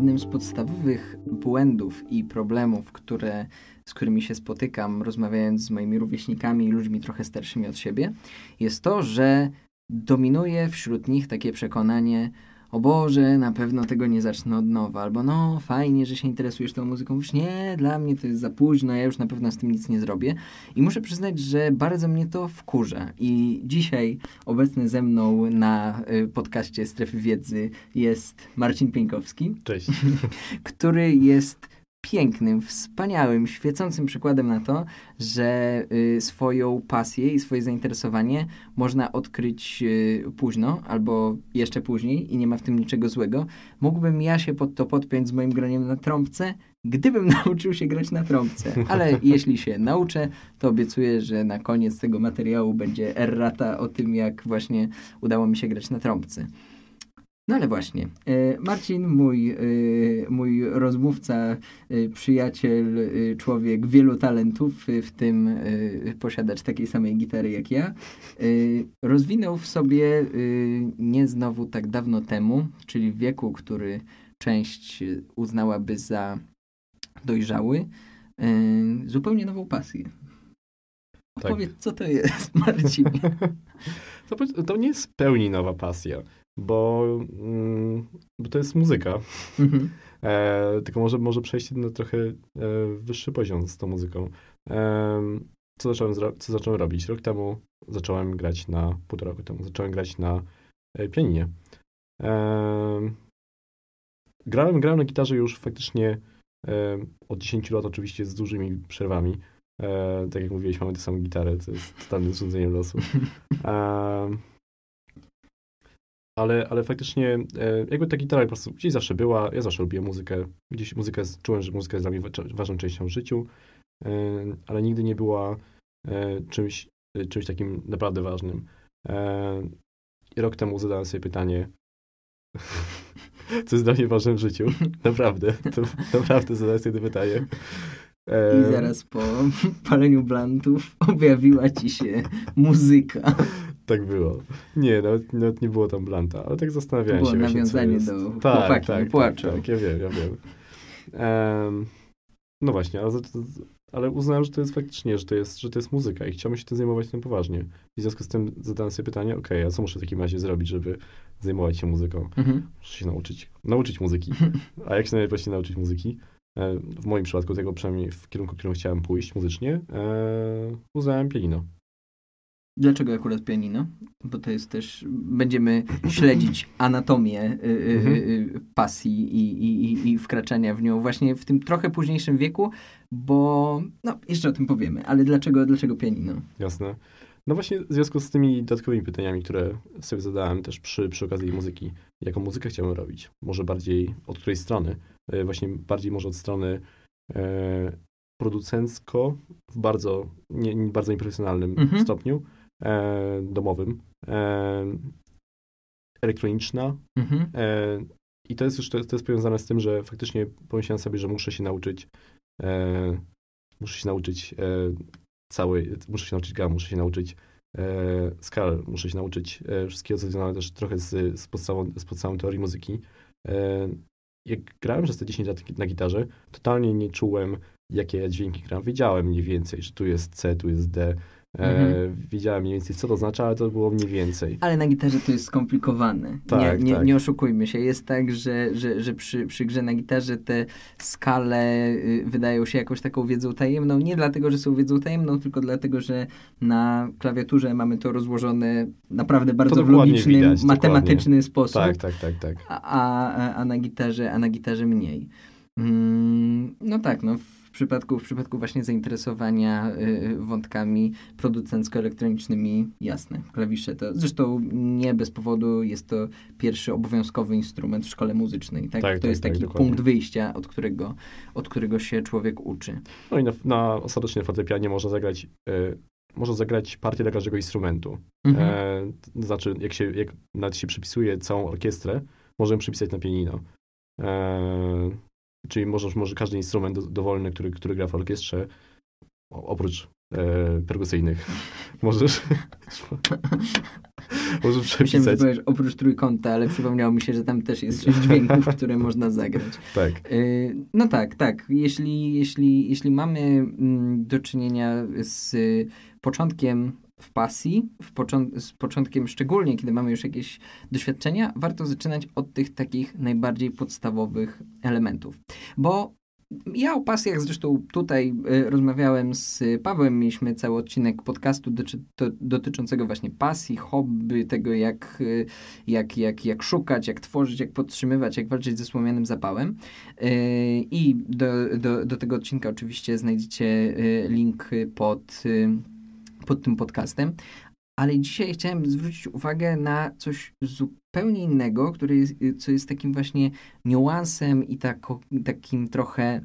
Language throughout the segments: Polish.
jednym z podstawowych błędów i problemów, które, z którymi się spotykam, rozmawiając z moimi rówieśnikami i ludźmi trochę starszymi od siebie, jest to, że dominuje wśród nich takie przekonanie, o Boże, na pewno tego nie zacznę od nowa, albo no, fajnie, że się interesujesz tą muzyką, już nie, dla mnie to jest za późno, ja już na pewno z tym nic nie zrobię. I muszę przyznać, że bardzo mnie to wkurza. I dzisiaj obecny ze mną na y, podcaście Strefy Wiedzy jest Marcin Pieńkowski. Cześć. który jest pięknym, wspaniałym, świecącym przykładem na to, że y, swoją pasję i swoje zainteresowanie można odkryć y, późno albo jeszcze później i nie ma w tym niczego złego. Mógłbym ja się pod to podpiąć z moim graniem na trąbce, gdybym nauczył się grać na trąbce. Ale jeśli się nauczę, to obiecuję, że na koniec tego materiału będzie errata o tym, jak właśnie udało mi się grać na trąbce. No ale właśnie, e, Marcin, mój, e, mój rozmówca, e, przyjaciel, człowiek wielu talentów, w tym posiadacz takiej samej gitary jak ja, rozwinął w sobie nie znowu tak dawno temu, czyli w wieku, który część uznałaby za dojrzały, zupełnie nową pasję. Tak. Powiedz, co to jest, Marcin? to, to nie jest w pełni nowa pasja bo, mm, bo to jest muzyka. Mhm. E, tylko może, może przejść na trochę e, wyższy poziom z tą muzyką. E, co, zacząłem co zacząłem robić? Rok temu zacząłem grać na, półtora roku temu, zacząłem grać na e, pianinie. E, grałem, grałem na gitarze już faktycznie e, od 10 lat, oczywiście z dużymi przerwami. Tak jak mówiłeś, mamy tę samą gitarę, to jest totalnym zrządzeniem losu. Ale, ale faktycznie e, jakby ta gitara po prostu gdzieś zawsze była, ja zawsze lubiłem muzykę, gdzieś muzykę, czułem, że muzyka jest dla mnie ważną częścią w życiu, e, ale nigdy nie była e, czymś, czymś takim naprawdę ważnym. I rok temu zadałem sobie pytanie, co jest dla mnie ważne w życiu. Naprawdę, to, naprawdę zadałem sobie to pytanie. I zaraz po paleniu blantów objawiła ci się muzyka. Tak było. Nie, nawet, nawet nie było tam blanta, ale tak zastanawiałem było się. Było nawiązanie do tak, chłopaki tak, nie płaczą. Tak, tak, ja wiem, ja wiem. Um, no właśnie, ale, ale uznałem, że to jest faktycznie, że to jest, że to jest muzyka i chciałbym się tym zajmować tym poważnie. I w związku z tym zadałem sobie pytanie, ok, a co muszę w takim razie zrobić, żeby zajmować się muzyką? Mhm. Muszę się nauczyć, nauczyć muzyki. A jak się najlepiej nauczyć muzyki? E, w moim przypadku tego przynajmniej w kierunku, w którym chciałem pójść muzycznie, e, uznałem pianino. Dlaczego akurat pianino? Bo to jest też, będziemy śledzić anatomię y, y, mhm. y, pasji i, i, i wkraczania w nią właśnie w tym trochę późniejszym wieku, bo no, jeszcze o tym powiemy, ale dlaczego, dlaczego pianino? Jasne. No właśnie w związku z tymi dodatkowymi pytaniami, które sobie zadałem też przy, przy okazji muzyki, jaką muzykę chciałem robić? Może bardziej od której strony? E, właśnie bardziej może od strony e, producencko w bardzo, nie, bardzo nieprofesjonalnym mhm. stopniu, e, domowym, e, elektroniczna. Mhm. E, I to jest już to, to jest powiązane z tym, że faktycznie pomyślałem sobie, że muszę się nauczyć e, muszę się nauczyć e, całej, muszę się nauczyć gam, muszę się nauczyć e, skal, muszę się nauczyć e, wszystkiego, co związane też trochę z, z, podstawą, z podstawą teorii muzyki. E, jak grałem przez te 10 lat na gitarze, totalnie nie czułem, jakie dźwięki gram. Wiedziałem mniej więcej, że tu jest C, tu jest D, Mhm. E, wiedziałem mniej więcej, co to znaczy, ale to było mniej więcej. Ale na gitarze to jest skomplikowane. Tak, nie, nie, tak. nie oszukujmy się. Jest tak, że, że, że przy, przy grze na gitarze te skale y, wydają się jakąś taką wiedzą tajemną. Nie dlatego, że są wiedzą tajemną, tylko dlatego, że na klawiaturze mamy to rozłożone naprawdę bardzo w logiczny, widać, matematyczny dokładnie. sposób. Tak, tak, tak, tak. A, a, a, na gitarze, a na gitarze mniej. Mm, no tak, no w przypadku, w przypadku właśnie zainteresowania y, wątkami producencko-elektronicznymi, jasne, klawisze to, zresztą nie bez powodu jest to pierwszy obowiązkowy instrument w szkole muzycznej, tak? tak to tak, jest taki tak, punkt wyjścia, od którego, od którego się człowiek uczy. No i na, na ostatecznie fortepianie można zagrać y, można zagrać partię dla każdego instrumentu. Mhm. E, to znaczy, jak się, jak nawet się przypisuje całą orkiestrę, możemy przypisać na pianino. E, Czyli możesz, może każdy instrument dowolny, który, który gra w orkiestrze, oprócz e, perkusyjnych, możesz, Może przepisać. Myślałem, powiesz oprócz trójkąta, ale przypomniało mi się, że tam też jest sześć dźwięków, które można zagrać. Tak. Y, no tak, tak. Jeśli, jeśli, jeśli mamy mm, do czynienia z początkiem w pasji, w począ- z początkiem szczególnie, kiedy mamy już jakieś doświadczenia, warto zaczynać od tych takich najbardziej podstawowych elementów. Bo ja o pasjach zresztą tutaj y, rozmawiałem z Pawłem, mieliśmy cały odcinek podcastu doty dotyczącego właśnie pasji, hobby, tego jak, y, jak, jak, jak szukać, jak tworzyć, jak podtrzymywać, jak walczyć ze słomianym zapałem. Y, I do, do, do tego odcinka oczywiście znajdziecie link pod pod tym podcastem, ale dzisiaj chciałem zwrócić uwagę na coś zupełnie innego, które jest, co jest takim właśnie niuansem i tak, takim trochę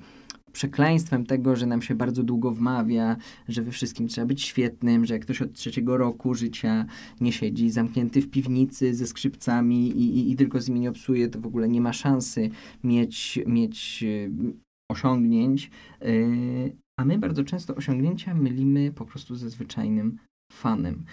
przekleństwem tego, że nam się bardzo długo wmawia, że we wszystkim trzeba być świetnym, że jak ktoś od trzeciego roku życia nie siedzi zamknięty w piwnicy ze skrzypcami i, i, i tylko z nimi nie obsuje, to w ogóle nie ma szansy mieć, mieć y, osiągnięć. Yy, a my bardzo często osiągnięcia mylimy po prostu ze zwyczajnym fanem.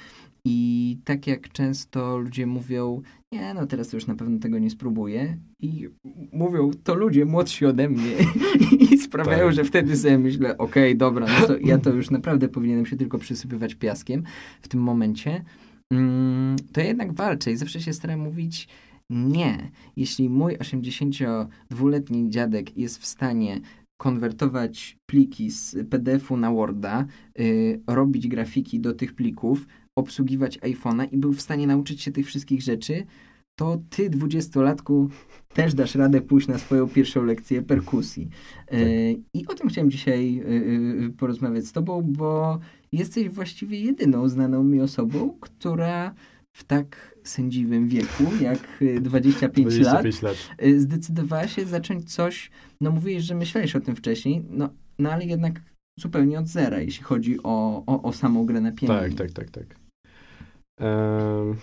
I tak jak często ludzie mówią, nie, no teraz już na pewno tego nie spróbuję. I mówią to ludzie młodsi ode mnie i sprawiają, tak. że wtedy sobie myślę, okej, okay, dobra, no to ja to już naprawdę powinienem się tylko przysypywać piaskiem w tym momencie. Mm, to ja jednak walczę i zawsze się staram mówić, nie. Jeśli mój 82-letni dziadek jest w stanie konwertować pliki z PDF-u na Worda, y, robić grafiki do tych plików, obsługiwać iPhone'a i był w stanie nauczyć się tych wszystkich rzeczy, to ty, dwudziestolatku, też dasz radę pójść na swoją pierwszą lekcję perkusji. Y, tak. I o tym chciałem dzisiaj y, porozmawiać z tobą, bo jesteś właściwie jedyną znaną mi osobą, która w tak sędziwym wieku, jak 25, 25 lat, lat, zdecydowała się zacząć coś, no mówiłeś, że myślałeś o tym wcześniej, no, no ale jednak zupełnie od zera, jeśli chodzi o, o, o samą grę na pianinie. Tak, tak, tak, tak. Um...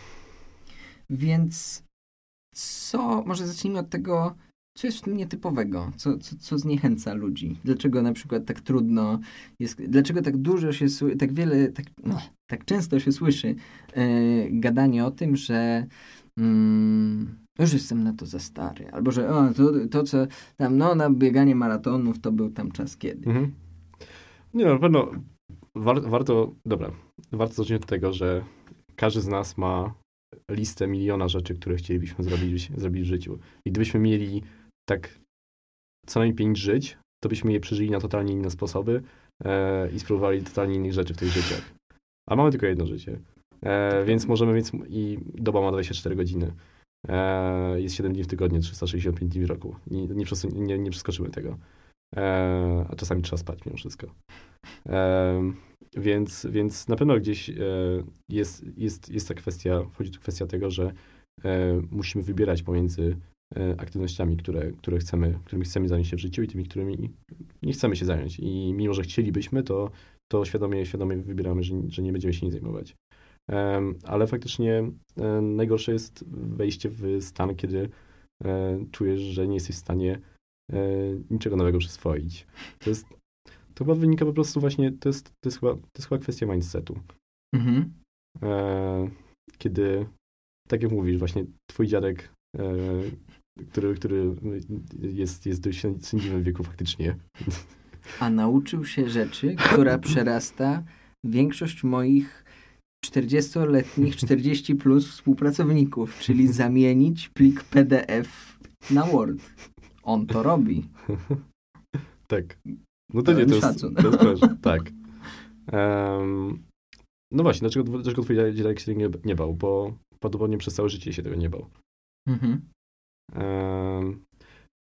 Więc co, może zacznijmy od tego, co jest nietypowego? Co, co, co zniechęca ludzi? Dlaczego na przykład tak trudno jest, dlaczego tak dużo się, tak wiele, tak, no, tak często się słyszy yy, gadanie o tym, że mm, już jestem na to za stary, albo że o, to, to co tam, no na bieganie maratonów to był tam czas kiedy. Mhm. Nie no, na pewno war, warto, dobra, warto zacząć od tego, że każdy z nas ma listę miliona rzeczy, które chcielibyśmy zrobić, zrobić w życiu. I gdybyśmy mieli tak co najmniej pięć żyć, to byśmy je przeżyli na totalnie inne sposoby e, i spróbowali totalnie innych rzeczy w tych życiach. A mamy tylko jedno życie. E, więc możemy mieć, i doba ma 24 godziny. E, jest 7 dni w tygodniu, 365 dni w roku. Nie, nie, nie, nie przeskoczymy tego. E, a czasami trzeba spać mimo wszystko. E, więc, więc na pewno gdzieś e, jest, jest, jest ta kwestia, wchodzi tu kwestia tego, że musimy wybierać pomiędzy aktywnościami, które, które chcemy, którymi chcemy zająć się w życiu i tymi, którymi nie chcemy się zająć. I mimo, że chcielibyśmy, to, to świadomie, świadomie wybieramy, że, że nie będziemy się nim zajmować. Ale faktycznie najgorsze jest wejście w stan, kiedy czujesz, że nie jesteś w stanie niczego nowego przyswoić. To jest to chyba wynika po prostu właśnie, to jest, to jest, chyba, to jest chyba kwestia mindsetu. Mhm. E, kiedy, tak jak mówisz, właśnie twój dziadek, e, który, który jest, jest dość sędziwym wieku faktycznie. A nauczył się rzeczy, która przerasta większość moich 40-letnich, 40 plus współpracowników, czyli zamienić plik PDF na Word. On to robi. Tak. No to nie, to jest, to jest tak. Um, no właśnie, dlaczego, dlaczego twój dziadek się nie, nie bał? Bo podobnie przez całe życie się tego nie bał. Mhm.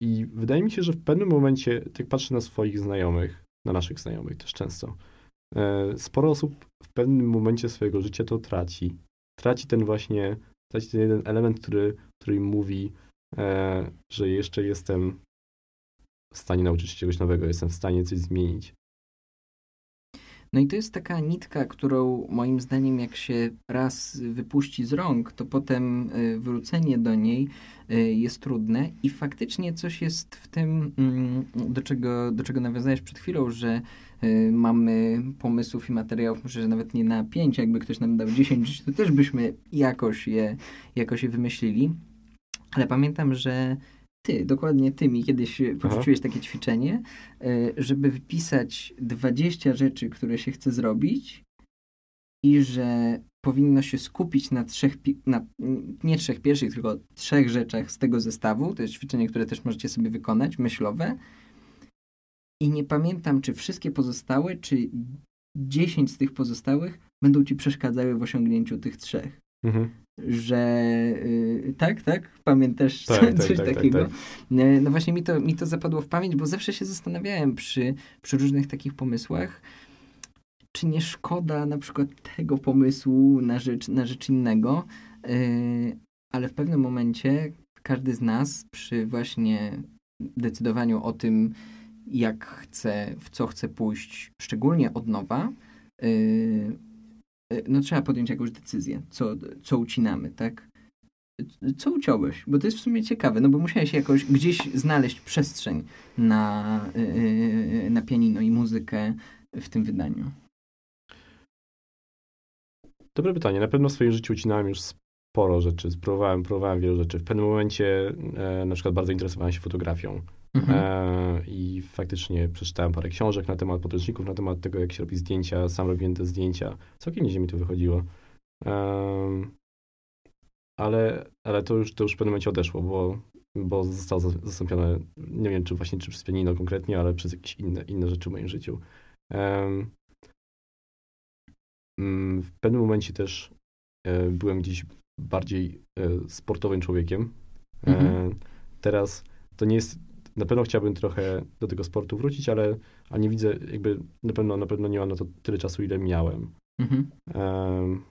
I wydaje mi się, że w pewnym momencie, jak patrzę na swoich znajomych, na naszych znajomych też często, e, sporo osób w pewnym momencie swojego życia to traci. Traci ten właśnie, traci ten jeden element, który, który im mówi, e, że jeszcze jestem w stanie nauczyć się czegoś nowego, jestem w stanie coś zmienić. No i to jest taka nitka, którą moim zdaniem jak się raz wypuści z rąk, to potem y, wrócenie do niej y, jest trudne i faktycznie coś jest w tym, mm, do czego, do czego nawiązałeś przed chwilą, że y, mamy pomysłów i materiałów, może że nawet nie na pięć, jakby ktoś nam dał dziesięć, to też byśmy jakoś je, jakoś je wymyślili. Ale pamiętam, że ty, dokładnie ty mi kiedyś porzuciłeś takie ćwiczenie, e, żeby wypisać 20 rzeczy, które się chce zrobić i że powinno się skupić na trzech, na, nie trzech pierwszych, tylko trzech rzeczach z tego zestawu. To jest ćwiczenie, które też możecie sobie wykonać, myślowe. I nie pamiętam, czy wszystkie pozostałe, czy 10 z tych pozostałych będą ci przeszkadzały w osiągnięciu tych trzech. Mhm że yy, tak, tak, pamiętasz tak, coś tak, tak, takiego. Tak, y, no właśnie mi to, mi to zapadło w pamięć, bo zawsze się zastanawiałem przy, przy różnych takich pomysłach, czy nie szkoda na przykład tego pomysłu na rzecz, na rzecz innego, yy, ale w pewnym momencie każdy z nas przy właśnie decydowaniu o tym, jak chce, w co chce pójść, szczególnie od nowa, E, no trzeba podjąć jakąś decyzję, co, co ucinamy, tak? Co uciąłeś? Bo to jest w sumie ciekawe, no bo musiałeś jakoś gdzieś znaleźć przestrzeń na, e, e, na pianino i muzykę w tym wydaniu. Dobre pytanie. Na pewno w swoim życiu ucinałem już sporo rzeczy. Spróbowałem, próbowałem wielu rzeczy. W pewnym momencie e, na przykład bardzo interesowałem się fotografią. Mhm. E, I faktycznie przeczytałem parę książek na temat podręczników, na temat tego, jak się robi zdjęcia. Sam robiłem te zdjęcia. Całkiem nieźle mi to wychodziło. E, ale, ale to już, to już w pewnym momencie odeszło, bo, bo zostało zastąpione, nie wiem, czy właśnie czy przez pianino konkretnie, ale przez jakieś inne, inne rzeczy w moim życiu. Mm, w pewnym momencie też e, byłem gdzieś bardziej e, sportowym człowiekiem. E, mhm. Teraz to nie jest na pewno chciałbym trochę do tego sportu wrócić, ale, ale nie widzę, jakby na pewno, na pewno nie mam na to tyle czasu, ile miałem. Mhm. Um,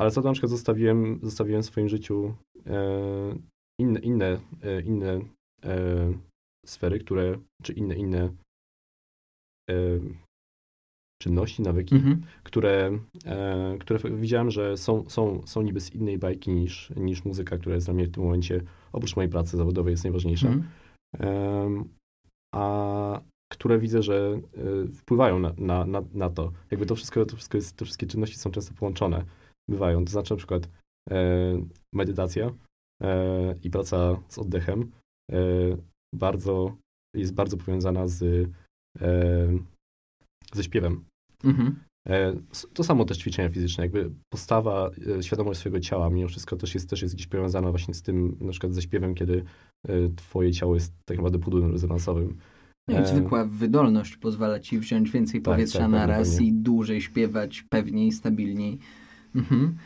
ale co na przykład zostawiłem, zostawiłem w swoim życiu e, inne, inne, e, inne e, sfery, które, czy inne, inne e, czynności, nawyki, mhm. które, e, które widziałem, że są, są, są niby z innej bajki niż, niż muzyka, która jest dla mnie w tym momencie, oprócz mojej pracy zawodowej, jest najważniejsza. Mhm a które widzę, że e, wpływają na, na, na, na, to. Jakby to wszystko, to wszystko jest, te wszystkie czynności są często połączone, bywają. To znaczy na przykład e, medytacja e, i praca z oddechem bardzo, jest bardzo powiązana z, ze śpiewem. Mhm. E, to samo też ćwiczenia fizyczne, jakby postawa, e, świadomość swojego ciała mimo wszystko też jest, też jest gdzieś powiązana właśnie z tym, na przykład ze śpiewem, kiedy e, twoje ciało jest tak naprawdę pudłem rezonansowym. No i zwykła wydolność pozwala ci wziąć więcej tak, powietrza tak, na raz pewnie. i dłużej śpiewać, pewniej, stabilniej. Mhm.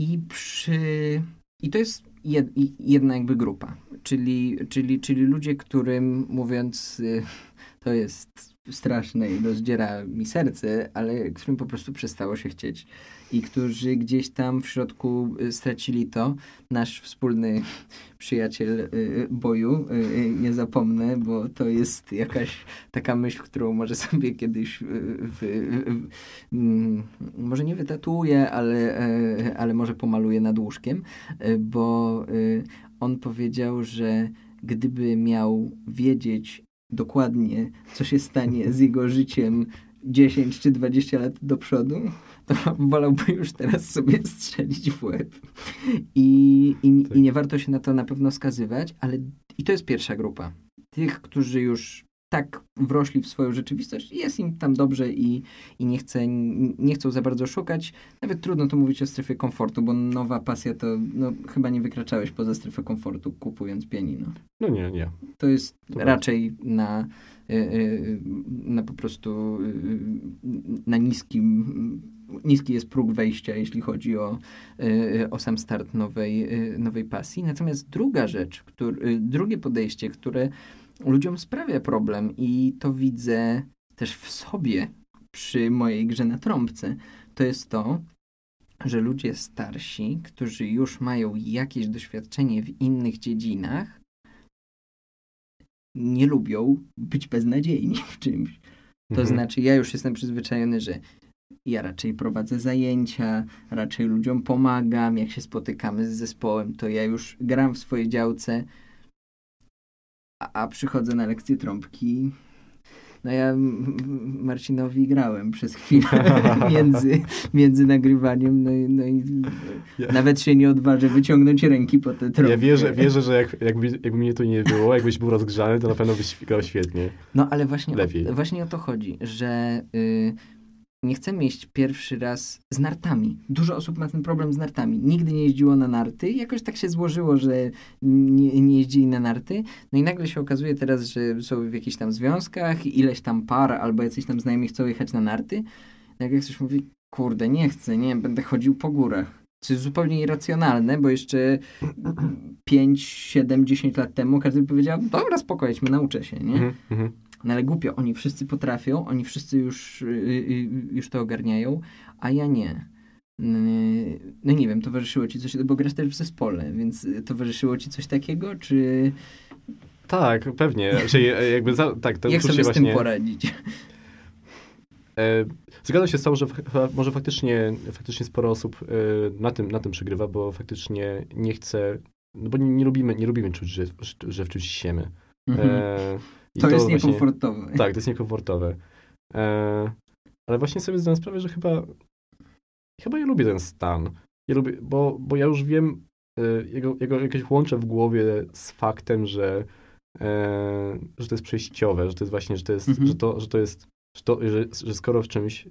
I przy... I to jest jed, jedna jakby grupa, czyli, czyli, czyli ludzie, którym mówiąc to jest straszne i rozdziera mi serce, ale którym po prostu przestało się chcieć i którzy gdzieś tam w środku y, stracili to. Nasz wspólny przyjaciel y, y, boju, nie zapomnę, bo to jest jakaś taka myśl, którą może sobie kiedyś mm, może nie wytatuję, ale, ale może pomaluję nad łóżkiem, bo on powiedział, że gdyby miał wiedzieć, dokładnie, co się stanie z jego życiem 10 czy 20 lat do przodu, to wolałby już teraz sobie strzelić w łeb. I, i, tak. I nie warto się na to na pewno skazywać, ale i to jest pierwsza grupa. Tych, którzy już tak wrośli w swoją rzeczywistość, jest im tam dobrze i, i nie, chce, nie chcą za bardzo szukać. Nawet trudno to mówić o strefie komfortu, bo nowa pasja to no, chyba nie wykraczałeś poza strefę komfortu kupując pianino. No nie, nie. To jest to raczej na, y, y, na po prostu y, na niskim niski jest próg wejścia, jeśli chodzi o, o sam start nowej, nowej pasji. Natomiast druga rzecz, który, drugie podejście, które ludziom sprawia problem i to widzę też w sobie przy mojej grze na trąbce, to jest to, że ludzie starsi, którzy już mają jakieś doświadczenie w innych dziedzinach, nie lubią być beznadziejni w czymś. To mhm. znaczy, ja już jestem przyzwyczajony, że ja raczej prowadzę zajęcia, raczej ludziom pomagam. Jak się spotykamy z zespołem, to ja już gram w swojej działce, a, a przychodzę na lekcję trąbki no ja Marcinowi grałem przez chwilę między, między nagrywaniem, no i, no i ja. nawet się nie odważę wyciągnąć ręki po te trąbkę. Ja wierzę, wierzę że jak, jakby, jakby mnie to nie było, jakbyś był rozgrzany, to na pewno byś grał świetnie. No ale właśnie, Lepiej. O, właśnie o to chodzi, że y, nie chcemy jeść pierwszy raz z nartami. Dużo osób ma ten problem z nartami. Nigdy nie jeździło na narty. Jakoś tak się złożyło, że nie, nie jeździli na narty. No i nagle się okazuje teraz, że są w jakichś tam związkach, ileś tam par albo jacyś tam znajomi chcą jechać na narty. Nagle ktoś mówi, kurde, nie chcę, nie, będę chodził po górach. Co jest zupełnie irracjonalne, bo jeszcze 5, 7, 10 lat temu każdy by powiedział, dobra, spokojnie, nauczę się, nie? Mm -hmm. No ale głupio, oni wszyscy potrafią, oni wszyscy już, yy, już to ogarniają, a ja nie. No nie wiem, towarzyszyło ci coś, bo grasz też w zespole, więc towarzyszyło ci coś takiego, czy... Tak, pewnie. Znaczy, jakby za, tak, to Jak sobie z tym poradzić? E, zgadzam się z tą, że może faktycznie, faktycznie sporo osób e, na tym, na tym przegrywa, bo faktycznie nie chce, no bo nie, nie lubimy, nie lubimy czuć, że, że w czymś siemy. Mhm. E, to, to, jest właśnie, niekomfortowe. Tak, to jest niekomfortowe. E, ale właśnie sobie zdałem sprawę, że chyba chyba ja lubię ten stan. Ja lubię, bo, bo ja już wiem, e, jego, jego jakieś łączę w głowie z faktem, że, e, że to jest przejściowe, że to jest właśnie, że to jest, mhm. że to, że to jest że, to, że, że skoro, w czymś,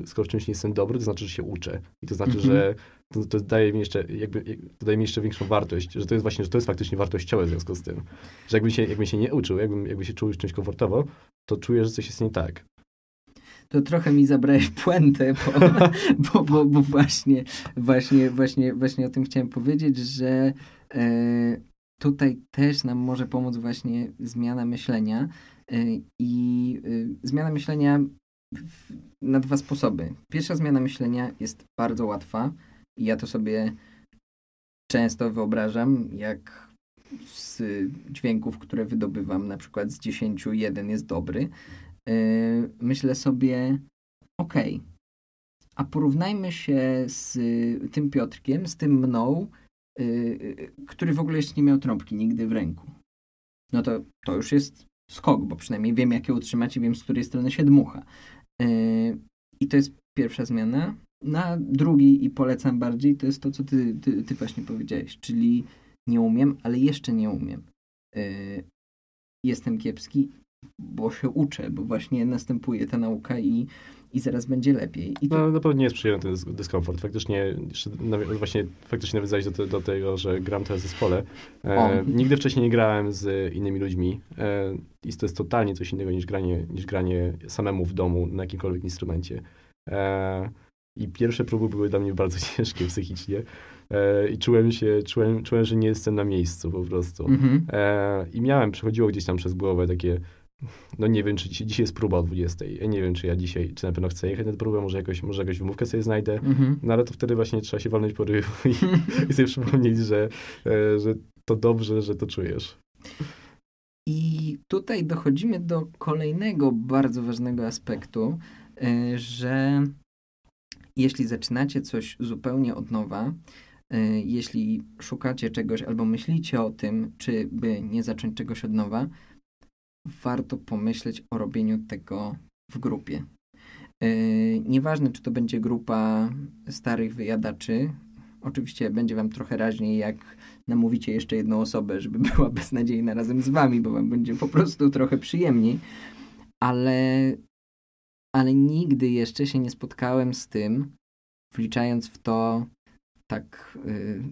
e, skoro w czymś nie jestem dobry, to znaczy, że się uczę. I to znaczy, mhm. że to, to, daje mi jeszcze, jakby, to daje mi jeszcze większą wartość, że to jest właśnie, że to jest faktycznie wartościowe w związku z tym. Że jakbym się, jakbym się nie uczył, jakbym, jakbym się czuł już czymś komfortowo, to czuję, że coś jest nie tak. To trochę mi zabrałeś puentę, bo, bo, bo, bo, właśnie, właśnie, właśnie, właśnie o tym chciałem powiedzieć, że e, tutaj też nam może pomóc właśnie zmiana myślenia e, i e, zmiana myślenia w, na dwa sposoby. Pierwsza zmiana myślenia jest bardzo łatwa, i ja to sobie często wyobrażam, jak z dźwięków, które wydobywam, na przykład z 10 jeden jest dobry, yy, myślę sobie, ok, a porównajmy się z tym Piotrkiem, z tym mną, yy, który w ogóle jeszcze nie miał trąbki nigdy w ręku. No to, to już jest skok, bo przynajmniej wiem, jak je utrzymać i wiem, z której strony się dmucha. Yy, I to jest pierwsza zmiana. Na drugi i polecam bardziej, to jest to, co ty, ty, ty właśnie powiedziałeś, czyli nie umiem, ale jeszcze nie umiem. Yy, jestem kiepski, bo się uczę, bo właśnie następuje ta nauka i, i zaraz będzie lepiej. I to... No na pewno nie jest przyjemny ten dyskomfort. Faktycznie, właśnie faktycznie nawiązałeś do, do tego, że gram teraz w zespole. E, nigdy wcześniej nie grałem z innymi ludźmi e, i to jest totalnie coś innego niż granie, niż granie samemu w domu na jakimkolwiek instrumencie. E, i pierwsze próby były dla mnie bardzo ciężkie psychicznie. E, I czułem się, czułem, czułem, że nie jestem na miejscu po prostu. Mm-hmm. E, I miałem, przechodziło gdzieś tam przez głowę takie, no nie wiem, czy dzisiaj, dzisiaj jest próba o 20. Ja nie wiem, czy ja dzisiaj, czy na pewno chcę jechać na tę próbę, może, jakoś, może jakąś wymówkę sobie znajdę. Mm-hmm. No ale to wtedy właśnie trzeba się walnąć po ryju i, i sobie przypomnieć, że, e, że to dobrze, że to czujesz. I tutaj dochodzimy do kolejnego bardzo ważnego aspektu, e, że jeśli zaczynacie coś zupełnie od nowa, y, jeśli szukacie czegoś albo myślicie o tym, czy by nie zacząć czegoś od nowa, warto pomyśleć o robieniu tego w grupie. Y, nieważne, czy to będzie grupa starych wyjadaczy, oczywiście będzie wam trochę raźniej, jak namówicie jeszcze jedną osobę, żeby była beznadziejna razem z wami, bo wam będzie po prostu trochę przyjemniej, ale ale nigdy jeszcze się nie spotkałem z tym, wliczając w to tak y,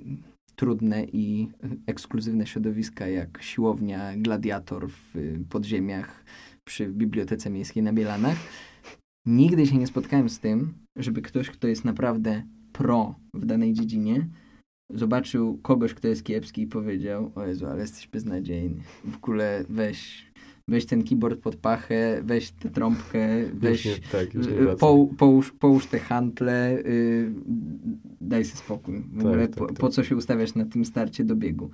trudne i ekskluzywne środowiska jak siłownia Gladiator w podziemiach przy Bibliotece Miejskiej na Bielanach. Nigdy się nie spotkałem z tym, żeby ktoś, kto jest naprawdę pro w danej dziedzinie, zobaczył kogoś, kto jest kiepski i powiedział, o Jezu, ale jesteś beznadziejny. W ogóle weź, weź ten keyboard pod pachę, weź tę trąbkę, weź, nie, tak, nie po, połóż, połóż te hantle, yy, daj sobie spokój. W tak, ogóle tak, po, tak. po, co się ustawiać na tym starcie do biegu?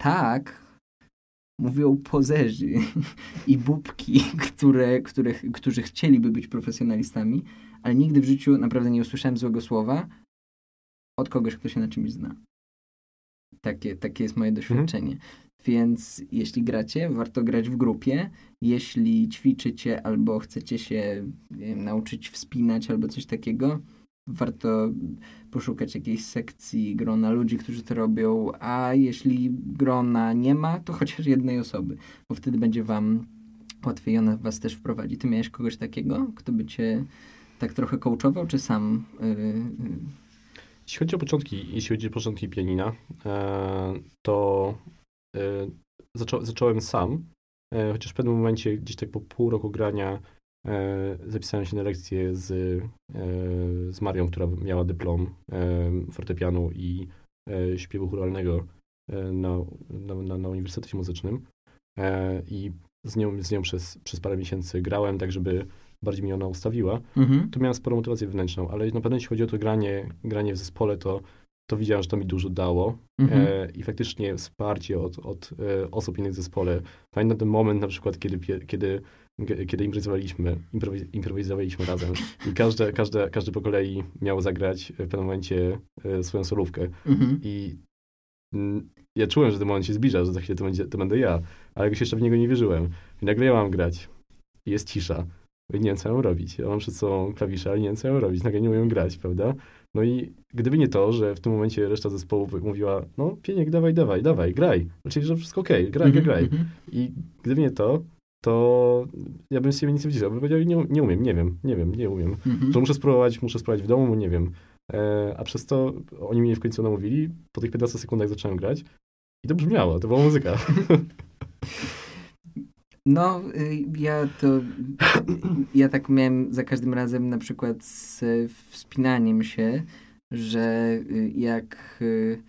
Tak, mówią pozerzy i bubki, które, które, którzy chcieliby być profesjonalistami, ale nigdy w życiu naprawdę nie usłyszałem złego słowa od kogoś, kto się na czymś zna. Takie, takie jest moje doświadczenie. Mhm. Więc jeśli gracie, warto grać w grupie. Jeśli ćwiczycie albo chcecie się wiem, nauczyć wspinać albo coś takiego, warto poszukać jakiejś sekcji grona ludzi, którzy to robią, a jeśli grona nie ma, to chociaż jednej osoby, bo wtedy będzie wam łatwiej ona was też wprowadzi. Ty miałeś kogoś takiego, kto by cię tak trochę coachował, czy sam... Yy, jeśli chodzi o początki, jeśli chodzi o początki pianina, e, to zaczą, zacząłem sam, e, chociaż w pewnym momencie, gdzieś tak po pół roku grania, zapisałem się na lekcję z, z Marią, która miała dyplom fortepianu i śpiewu churalnego na, na, na, Uniwersytecie Muzycznym. I z nią, z nią przez, przez parę miesięcy grałem, tak żeby bardziej mi ona ustawiła, mhm. to miałem sporą motywację wewnętrzną, ale na pewno jeśli chodzi o to granie, granie w zespole, to, to widziałem, że to mi dużo dało mhm. e, i faktycznie wsparcie od, od e, osób innych w zespole. Pamiętam ten moment na przykład, kiedy, kiedy, kiedy improwizowaliśmy, improwizowaliśmy razem i każde, każde, każdy po kolei miał zagrać w pewnym momencie e, swoją solówkę mhm. i mm, ja czułem, że ten moment się zbliża, że za chwilę to, będzie, to będę ja, ale jakoś jeszcze w niego nie wierzyłem. I nagle ja mam grać. I jest cisza nie wiem, co mam robić. Ja mam przed sobą klawisze, ale nie wiem, co mam robić. Nagle nie umiem grać, prawda? No i gdyby nie to, że w tym momencie reszta zespołu mówiła, no Pieniek, dawaj, dawaj, dawaj, graj. Czyli, że wszystko okej, okay, graj, graj, graj. Mm -hmm. I gdyby nie to, to ja bym z siebie nic nie widział. Bym powiedział, nie, nie umiem, nie wiem, nie wiem, nie umiem. Mm -hmm. Że muszę spróbować, muszę spróbować w domu, nie wiem. E, a przez to oni mnie w końcu namówili, po tych 15 sekundach zacząłem grać i to brzmiało, to była muzyka. No, y, ja to. Ja tak miałem za każdym razem na przykład z wspinaniem się, że y, jak y,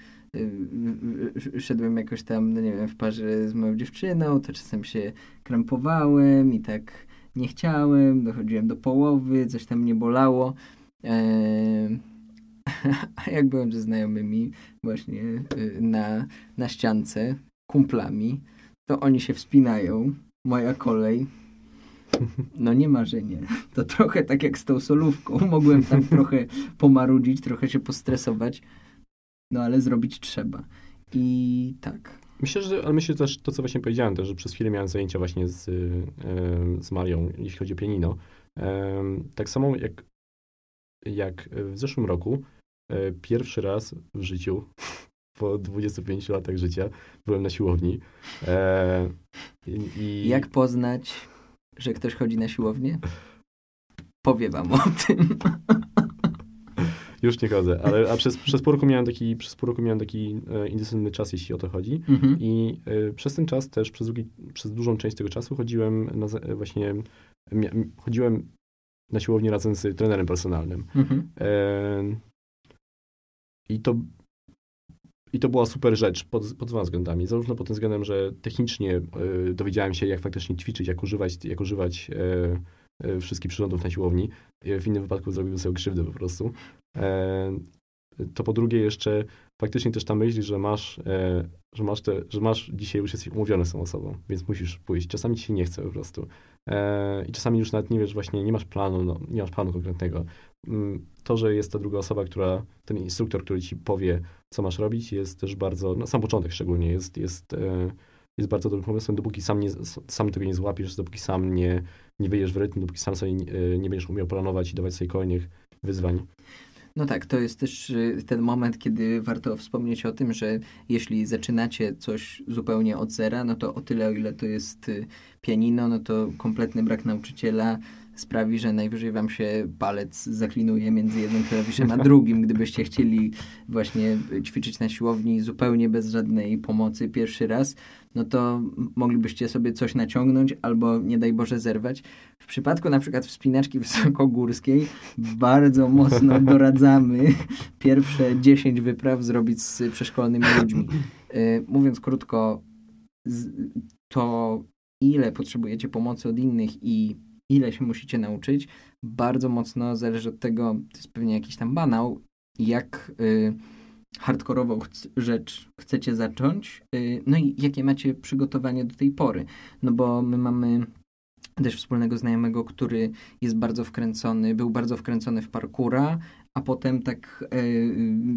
szedłem jakoś tam, no nie wiem, w parze z moją dziewczyną, to czasem się krępowałem i tak nie chciałem, dochodziłem do połowy, coś tam mnie bolało. A jak byłem ze znajomymi właśnie na, na ściance, kumplami, to oni się wspinają moja kolej. No nie marzenie. To trochę tak jak z tą solówką. Mogłem tam trochę pomarudzić, trochę się postresować. No ale zrobić trzeba. I tak. Myślę, że, ale myślę też to, co właśnie powiedziałem, też, że przez chwilę miałem zajęcia właśnie z, z Marią, jeśli chodzi o pianino. Tak samo jak, jak w zeszłym roku, e, pierwszy raz w życiu po 25 latach życia byłem na siłowni. E, i... Jak poznać, że ktoś chodzi na siłownię? Powiem wam o tym. Już nie chodzę, ale a przez, przez pół roku miałem taki, przez pół miałem taki e, czas, jeśli o to chodzi. Mhm. I e, przez ten czas też, przez, długi, przez dużą część tego czasu chodziłem na, e, właśnie, mia, chodziłem na siłownię razem z trenerem personalnym. Mhm. E, I to i to była super rzecz pod, pod dwoma względami. Zarówno pod tym względem, że technicznie y, dowiedziałem się, jak faktycznie ćwiczyć, jak używać, jak używać y, y, wszystkich przyrządów na siłowni. W innym wypadku zrobiłbym sobie krzywdę po prostu. to po drugie jeszcze faktycznie też ta myśl, że masz, że masz, te, że masz dzisiaj już jesteś umówiony z tą osobą, więc musisz pójść. Czasami ci się nie chce po prostu. I czasami już nawet nie wiesz, właśnie nie masz planu, no, nie masz planu konkretnego. Mm, to, że jest ta druga osoba, która, ten instruktor, który ci powie, co masz robić, jest też bardzo, no sam początek szczególnie jest, jest, e, jest bardzo dobrym pomysłem, dopóki sam, nie, sam tego nie złapiesz, dopóki sam nie, nie wyjdziesz w rytm, dopóki sam sobie nie, e, nie będziesz umiał planować i dawać sobie kolejnych wyzwań. No tak, to jest też y, ten moment, kiedy warto wspomnieć o tym, że jeśli zaczynacie coś zupełnie od zera, no to o tyle, o ile to jest pianino, no to kompletny brak nauczyciela, sprawi, że najwyżej wam się palec zaklinuje między jednym klawiszem a drugim, gdybyście chcieli właśnie ćwiczyć na siłowni zupełnie bez żadnej pomocy pierwszy raz, no to moglibyście sobie coś naciągnąć albo nie daj Boże zerwać. W przypadku na przykład wspinaczki wysokogórskiej bardzo mocno doradzamy pierwsze 10 wypraw zrobić z przeszkolonymi ludźmi. Y, mówiąc krótko, to ile potrzebujecie pomocy od innych i ile się musicie nauczyć, bardzo mocno zależy od tego, to jest pewnie jakiś tam banał, jak, y, hardkorową rzecz chcecie zacząć, y, no i jakie macie przygotowanie do tej pory. No bo my mamy też wspólnego znajomego, który jest bardzo wkręcony, był bardzo wkręcony w parkura, a potem tak e,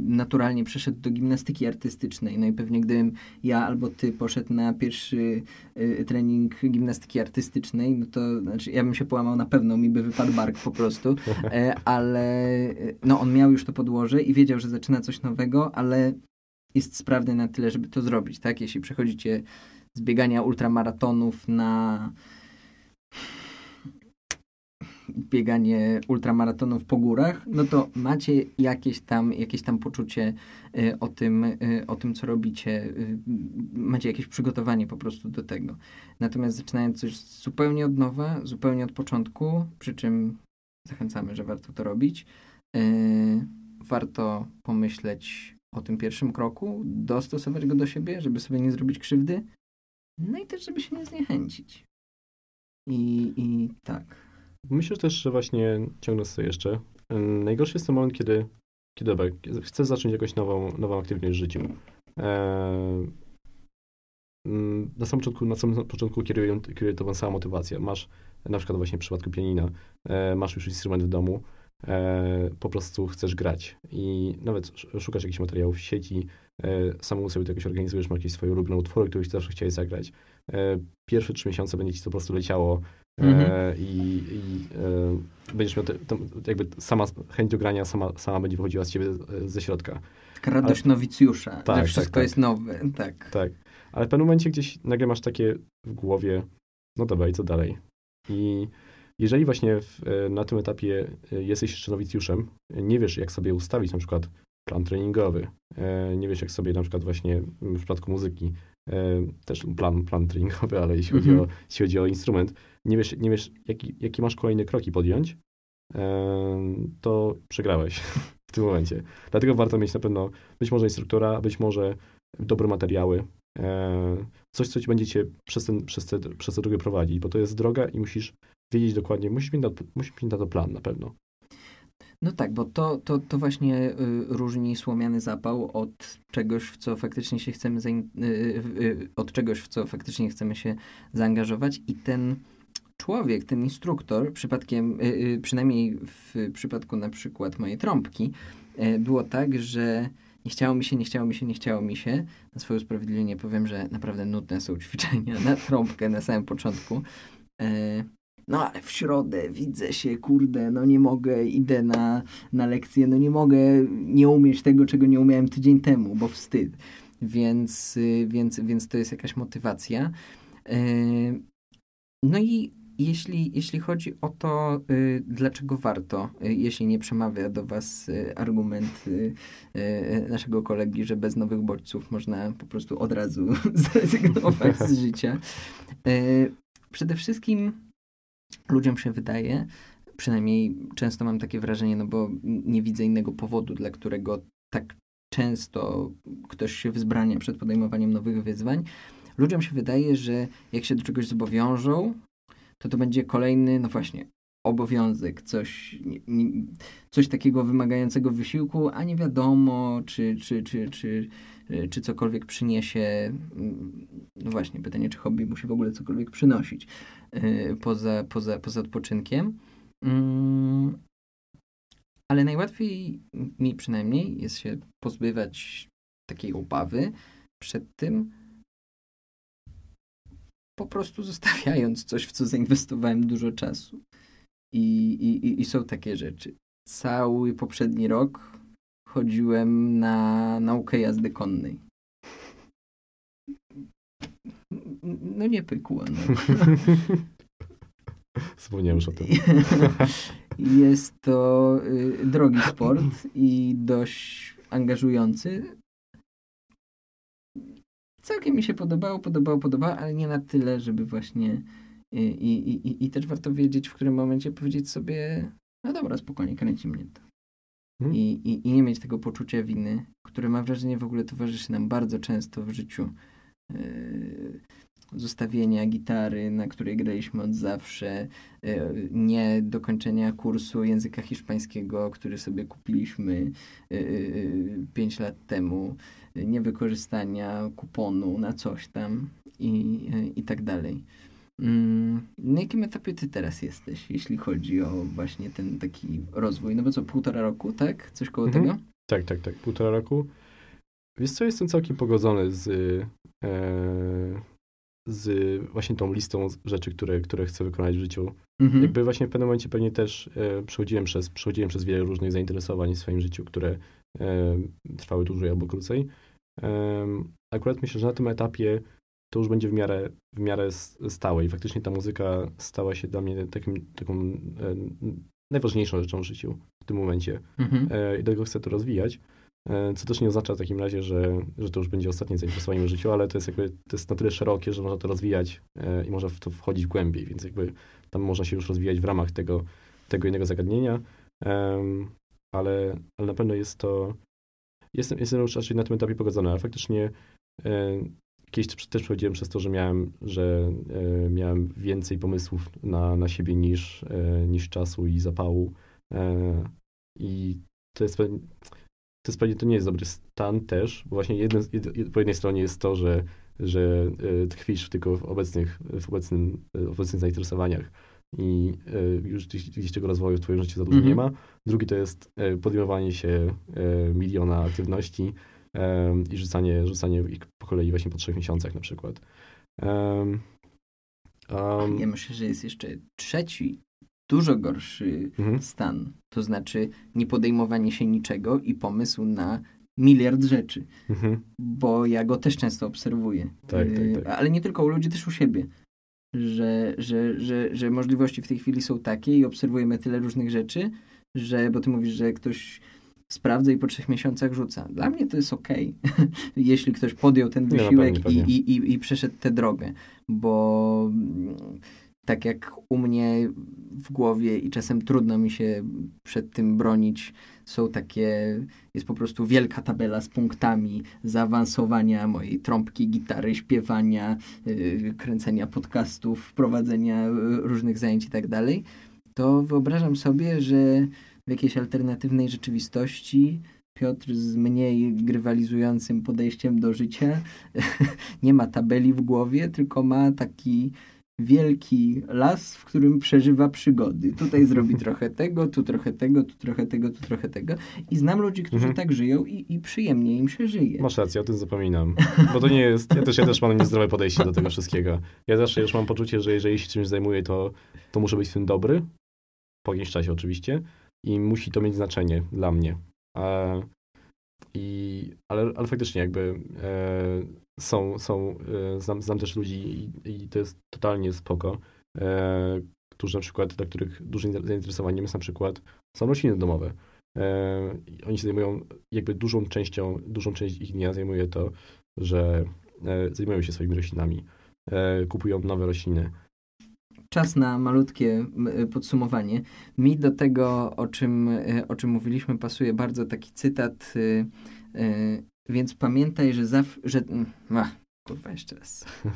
naturalnie przeszedł do gimnastyki artystycznej. No i pewnie gdybym ja albo ty poszedł na pierwszy e, trening gimnastyki artystycznej, no to znaczy ja bym się połamał na pewno, mi by wypadł bark po prostu, e, ale no on miał już to podłoże i wiedział, że zaczyna coś nowego, ale jest sprawny na tyle, żeby to zrobić, tak? Jeśli przechodzicie z biegania ultramaratonów na bieganie ultramaratonów po górach, no to macie jakieś tam, jakieś tam poczucie y, o tym, y, o tym, co robicie. Y, macie jakieś przygotowanie po prostu do tego. Natomiast zaczynając coś zupełnie od nowa, zupełnie od początku, przy czym zachęcamy, że warto to robić, warto pomyśleć o tym pierwszym kroku, dostosować go do siebie, żeby sobie nie zrobić krzywdy, no i też, żeby się nie zniechęcić. I, i tak. Myślę też, że właśnie ciągnę sobie jeszcze. Najgorszy jest ten moment, kiedy, kiedy dobra, chcesz zacząć jakąś nową, nową aktywność w życiu. Eee, na samym początku, na samym początku kieruje, kieruje to sama motywacja. Masz, na przykład właśnie w przypadku pianina, e, masz już instrument w domu, e, po prostu chcesz grać i nawet szukasz jakichś materiałów w sieci, e, samemu sobie to jakoś organizujesz, masz jakieś swoje ulubione utwory, które zawsze chciałeś zagrać. E, pierwsze trzy miesiące będzie ci to po prostu leciało Mhm. E, I, i e, będziesz miał te, to, jakby sama chęć do grania sama, sama będzie wychodziła z ciebie e, ze środka. Taka radość Ale, nowicjusza, tak, że tak, wszystko tak, jest nowe. Tak. tak. Ale w pewnym momencie gdzieś nagle masz takie w głowie, no dobra, i co dalej? I jeżeli właśnie w, na tym etapie jesteś jeszcze nowicjuszem, nie wiesz, jak sobie ustawić na przykład plan treningowy, nie wiesz, jak sobie na przykład właśnie w przypadku muzyki, też plan, plan treningowy, ale jeśli, chodzi, o, mhm. jeśli chodzi o instrument, nie wiesz, nie wiesz jaki, jakie masz kolejne kroki podjąć, to przegrałeś w tym momencie. Dlatego warto mieć na pewno być może instruktora, być może dobre materiały, coś, co ci będzie cię przez, ten, przez, te, przez tę drogę prowadzić, bo to jest droga i musisz wiedzieć dokładnie, musisz mieć na, musisz mieć na to plan na pewno. No tak, bo to, to, to właśnie y, różni słomiany zapał od czegoś, w co faktycznie się chcemy y, y, od czegoś, w co faktycznie chcemy się zaangażować i ten człowiek, ten instruktor, przypadkiem, y, y, przynajmniej w przypadku na przykład mojej trąbki, y, było tak, że nie chciało mi się, nie chciało mi się, nie chciało mi się. Na swoje usprawiedliwienie powiem, że naprawdę nudne są ćwiczenia na trąbkę na samym początku. No ale w środę widzę się, kurde, no nie mogę, idę na, na lekcję, no nie mogę nie umieć tego, czego nie umiałem tydzień temu, bo wstyd. Więc, więc, więc to jest jakaś motywacja. No i jeśli, jeśli chodzi o to, y, dlaczego warto, y, jeśli nie przemawia do Was y, argument naszego kolegi, że bez nowych bodźców można po prostu od razu zrezygnować z życia. Przede wszystkim ludziom się wydaje, przynajmniej często mam takie wrażenie, no bo nie widzę innego powodu, dla którego tak często ktoś się wzbrania przed podejmowaniem nowych wyzwań. Ludziom się wydaje, że jak się do czegoś zobowiążą, to to będzie kolejny, no właśnie, obowiązek, coś, coś takiego wymagającego wysiłku, a nie wiadomo, czy, czy, czy, czy, czy cokolwiek przyniesie. No właśnie, pytanie, czy hobby musi w ogóle cokolwiek przynosić yy, poza, poza, poza odpoczynkiem. Yy, ale najłatwiej mi przynajmniej jest się pozbywać takiej obawy przed tym, po prostu zostawiając coś, w co zainwestowałem dużo czasu. I, i, i są takie rzeczy. Cały poprzedni rok chodziłem na naukę jazdy konnej. No nie pykło. No. Wspomniałem już o tym. Jest to y, drogi sport i dość angażujący całkiem mi się podobało, podobało, podobało, ale nie na tyle, żeby właśnie i, i, i, i też warto wiedzieć, w którym momencie powiedzieć sobie, no dobra, spokojnie, kręci mnie to. Hmm. I, i, I nie mieć tego poczucia winy, które mam wrażenie w ogóle towarzyszy nam bardzo często w życiu. Yy, zostawienia gitary, na której graliśmy od zawsze, nie dokończenia kursu języka hiszpańskiego, który sobie kupiliśmy 5 lat temu, niewykorzystania kuponu na coś tam i, i tak dalej. Mm, na jakim etapie ty teraz jesteś, jeśli chodzi o właśnie ten taki rozwój? No bo co, półtora roku, tak? Coś koło mhm. tego? Tak, tak, tak, półtora roku. Wiesz co, jestem całkiem pogodzony z, e, z właśnie tą listą rzeczy, które, które chcę wykonać w życiu. Mhm. Jakby właśnie w pewnym momencie pewnie też e, przechodziłem, przez, przechodziłem przez wiele różnych zainteresowań w swoim życiu, które e, trwały dłużej albo krócej. E, akurat myślę, że na tym etapie to już będzie w miarę, w miarę stałe i faktycznie ta muzyka stała się dla mnie takim, taką e, najważniejszą rzeczą w życiu w tym momencie. Mhm. E, I dlatego chcę to rozwijać. E, co też nie oznacza w takim razie, że, że to już będzie ostatnie zainteresowanie w życiu, ale to jest jakby, to jest na tyle szerokie, że można to rozwijać e, i można w to wchodzić głębiej, więc jakby tam można się już rozwijać w ramach tego, tego innego zagadnienia, ale, ale na pewno jest to, jestem, jestem już raczej na tym etapie pogodzony, ale faktycznie kiedyś też przechodziłem przez to, że miałem, że miałem więcej pomysłów na, na siebie niż, niż czasu i zapału. I to jest to jest pewnie to nie jest dobry stan też, bo właśnie jedno, jed, po jednej stronie jest to, że, że y, tkwisz tylko w obecnych, w obecnym, w obecnych zainteresowaniach i y, już gdzieś tego rozwoju w twoim życiu za dużo mm -hmm. nie ma. Drugi to jest podejmowanie się miliona aktywności i rzucanie, rzucanie ich po kolei właśnie po trzech miesiącach na przykład. Um, um, ja myślę, że jest jeszcze trzeci dużo gorszy mhm. stan. To znaczy niepodejmowanie się niczego i pomysł na miliard rzeczy. Mhm. Bo ja go też często obserwuję. Tak, tak, tak. Ale nie tylko u ludzi, też u siebie. Że, że, że, że możliwości w tej chwili są takie i obserwujemy tyle różnych rzeczy, że, bo ty mówisz, że ktoś sprawdza i po trzech miesiącach rzuca. Dla mnie to jest okej, okay, jeśli ktoś podjął ten wysiłek no, I, i, i, i przeszedł tę drogę, bo tak jak u mnie w głowie i czasem trudno mi się przed tym bronić, są takie, jest po prostu wielka tabela z punktami zaawansowania mojej trąbki, gitary, śpiewania, yy, kręcenia podcastów, prowadzenia yy, różnych zajęć i tak dalej, to wyobrażam sobie, że w jakiejś alternatywnej rzeczywistości Piotr z mniej grywalizującym podejściem do życia nie ma tabeli w głowie, tylko ma taki wielki las, w którym przeżywa przygody. Tutaj zrobi trochę tego, tu trochę tego, tu trochę tego, tu trochę tego. I znam ludzi, którzy mhm. tak żyją i, i przyjemnie im się żyje. Masz rację, o tym zapominam. Bo to nie jest, ja też, ja też mam niezdrowe podejście do tego wszystkiego. Ja zawsze już mam poczucie, że jeżeli się czymś zajmuję, to, to muszę być w tym dobry. Po jakimś czasie oczywiście. I musi to mieć znaczenie dla mnie. A, i, ale, ale faktycznie jakby e, są, są e, znam, znam też ludzi i, i to jest totalnie spoko, e, którzy na przykład, dla których dużym zainteresowaniem jest na przykład są rośliny domowe. E, oni się zajmują jakby dużą częścią, dużą część ich dnia zajmuje to, że e, zajmują się swoimi roślinami, e, kupują nowe rośliny. Czas na malutkie podsumowanie. Mi do tego, o czym, o czym mówiliśmy, pasuje bardzo taki cytat więc pamiętaj, że zawsze, że... Mm, kurwa, jeszcze raz.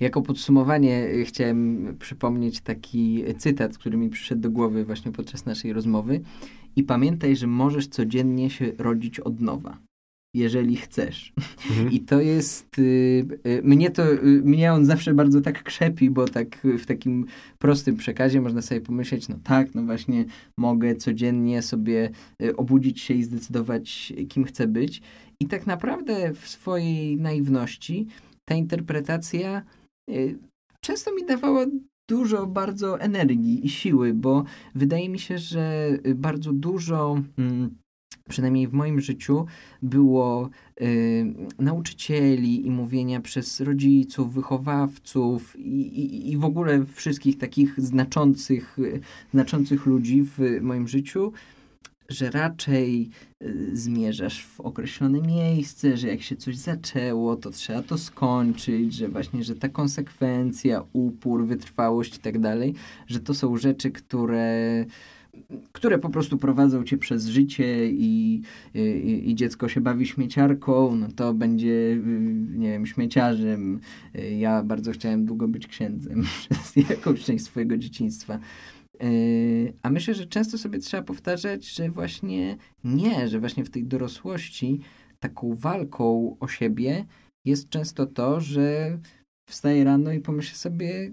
jako podsumowanie y, chciałem przypomnieć taki cytat, który mi przyszedł do głowy właśnie podczas naszej rozmowy. I pamiętaj, że możesz codziennie się rodzić od nowa jeżeli chcesz. Mhm. I to jest, y, y, mnie to, y, mnie on zawsze bardzo tak krzepi, bo tak w takim prostym przekazie można sobie pomyśleć, no tak, no właśnie mogę codziennie sobie y, obudzić się i zdecydować, kim chcę być. I tak naprawdę w swojej naiwności ta interpretacja y, często mi dawała dużo bardzo energii i siły, bo wydaje mi się, że bardzo dużo... Mm, przynajmniej w moim życiu, było y, nauczycieli i mówienia przez rodziców, wychowawców i, i, i w ogóle wszystkich takich znaczących, znaczących ludzi w moim życiu, że raczej y, zmierzasz w określone miejsce, że jak się coś zaczęło, to trzeba to skończyć, że właśnie, że ta konsekwencja, upór, wytrwałość i tak dalej, że to są rzeczy, które które po prostu prowadzą cię przez życie i, i, i, dziecko się bawi śmieciarką, no to będzie, nie wiem, śmieciarzem. Ja bardzo chciałem długo być księdzem przez jakąś część swojego dzieciństwa. A myślę, że często sobie trzeba powtarzać, że właśnie nie, że właśnie w tej dorosłości taką walką o siebie jest często to, że wstaję rano i pomyślę sobie,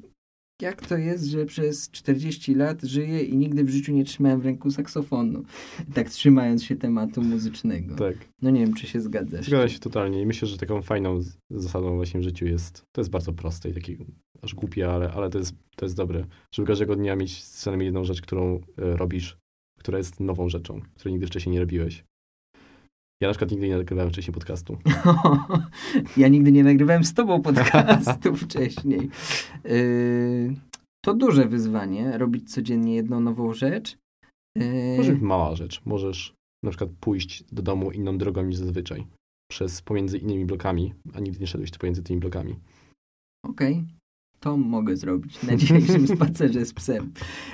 jak to jest, że przez 40 lat żyję i nigdy w życiu nie trzymałem w ręku saksofonu. Tak trzymając się tematu muzycznego. Tak. No nie wiem, czy się zgadzasz. Zgadzam się totalnie i myślę, że taką fajną zasadą właśnie w życiu jest, to jest bardzo proste i takie aż głupie, ale, ale to, jest, to jest dobre, żeby każdego dnia mieć co najmniej jedną rzecz, którą y, robisz, która jest nową rzeczą, której nigdy wcześniej nie robiłeś. Ja na przykład nigdy nie nagrywałem wcześniej podcastu. ja nigdy nie nagrywałem z tobą podcastu wcześniej. Yy, to duże wyzwanie, robić codziennie jedną nową rzecz. Yy... Może być mała rzecz. Możesz na przykład pójść do domu inną drogą niż zazwyczaj. Przez pomiędzy innymi blokami, a nigdy nie szedłeś pomiędzy tymi blokami. Okej. Okay to mogę zrobić na dzisiejszym spacerze z psem.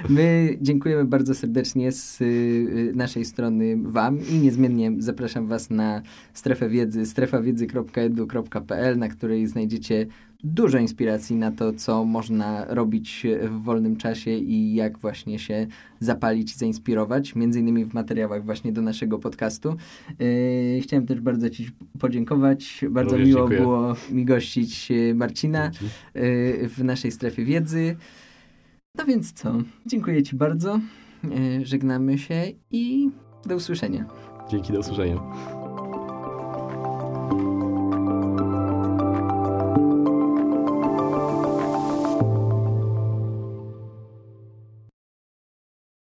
My dziękujemy bardzo serdecznie z y, naszej strony Wam i niezmiennie zapraszam Was na strefę wiedzy strefawiedzy.edu.pl, na której znajdziecie dużo inspiracji na to, co można robić w wolnym czasie i jak właśnie się zapalić i zainspirować, między innymi w materiałach właśnie do naszego podcastu. Yy, chciałem też bardzo Ci podziękować. Bardzo Również miło dziękuję. było mi gościć yy, Marcina yy, w naszej strefie wiedzy. No więc co? Dziękuję Ci bardzo. Yy, żegnamy się i do usłyszenia. Dzięki, do usłyszenia.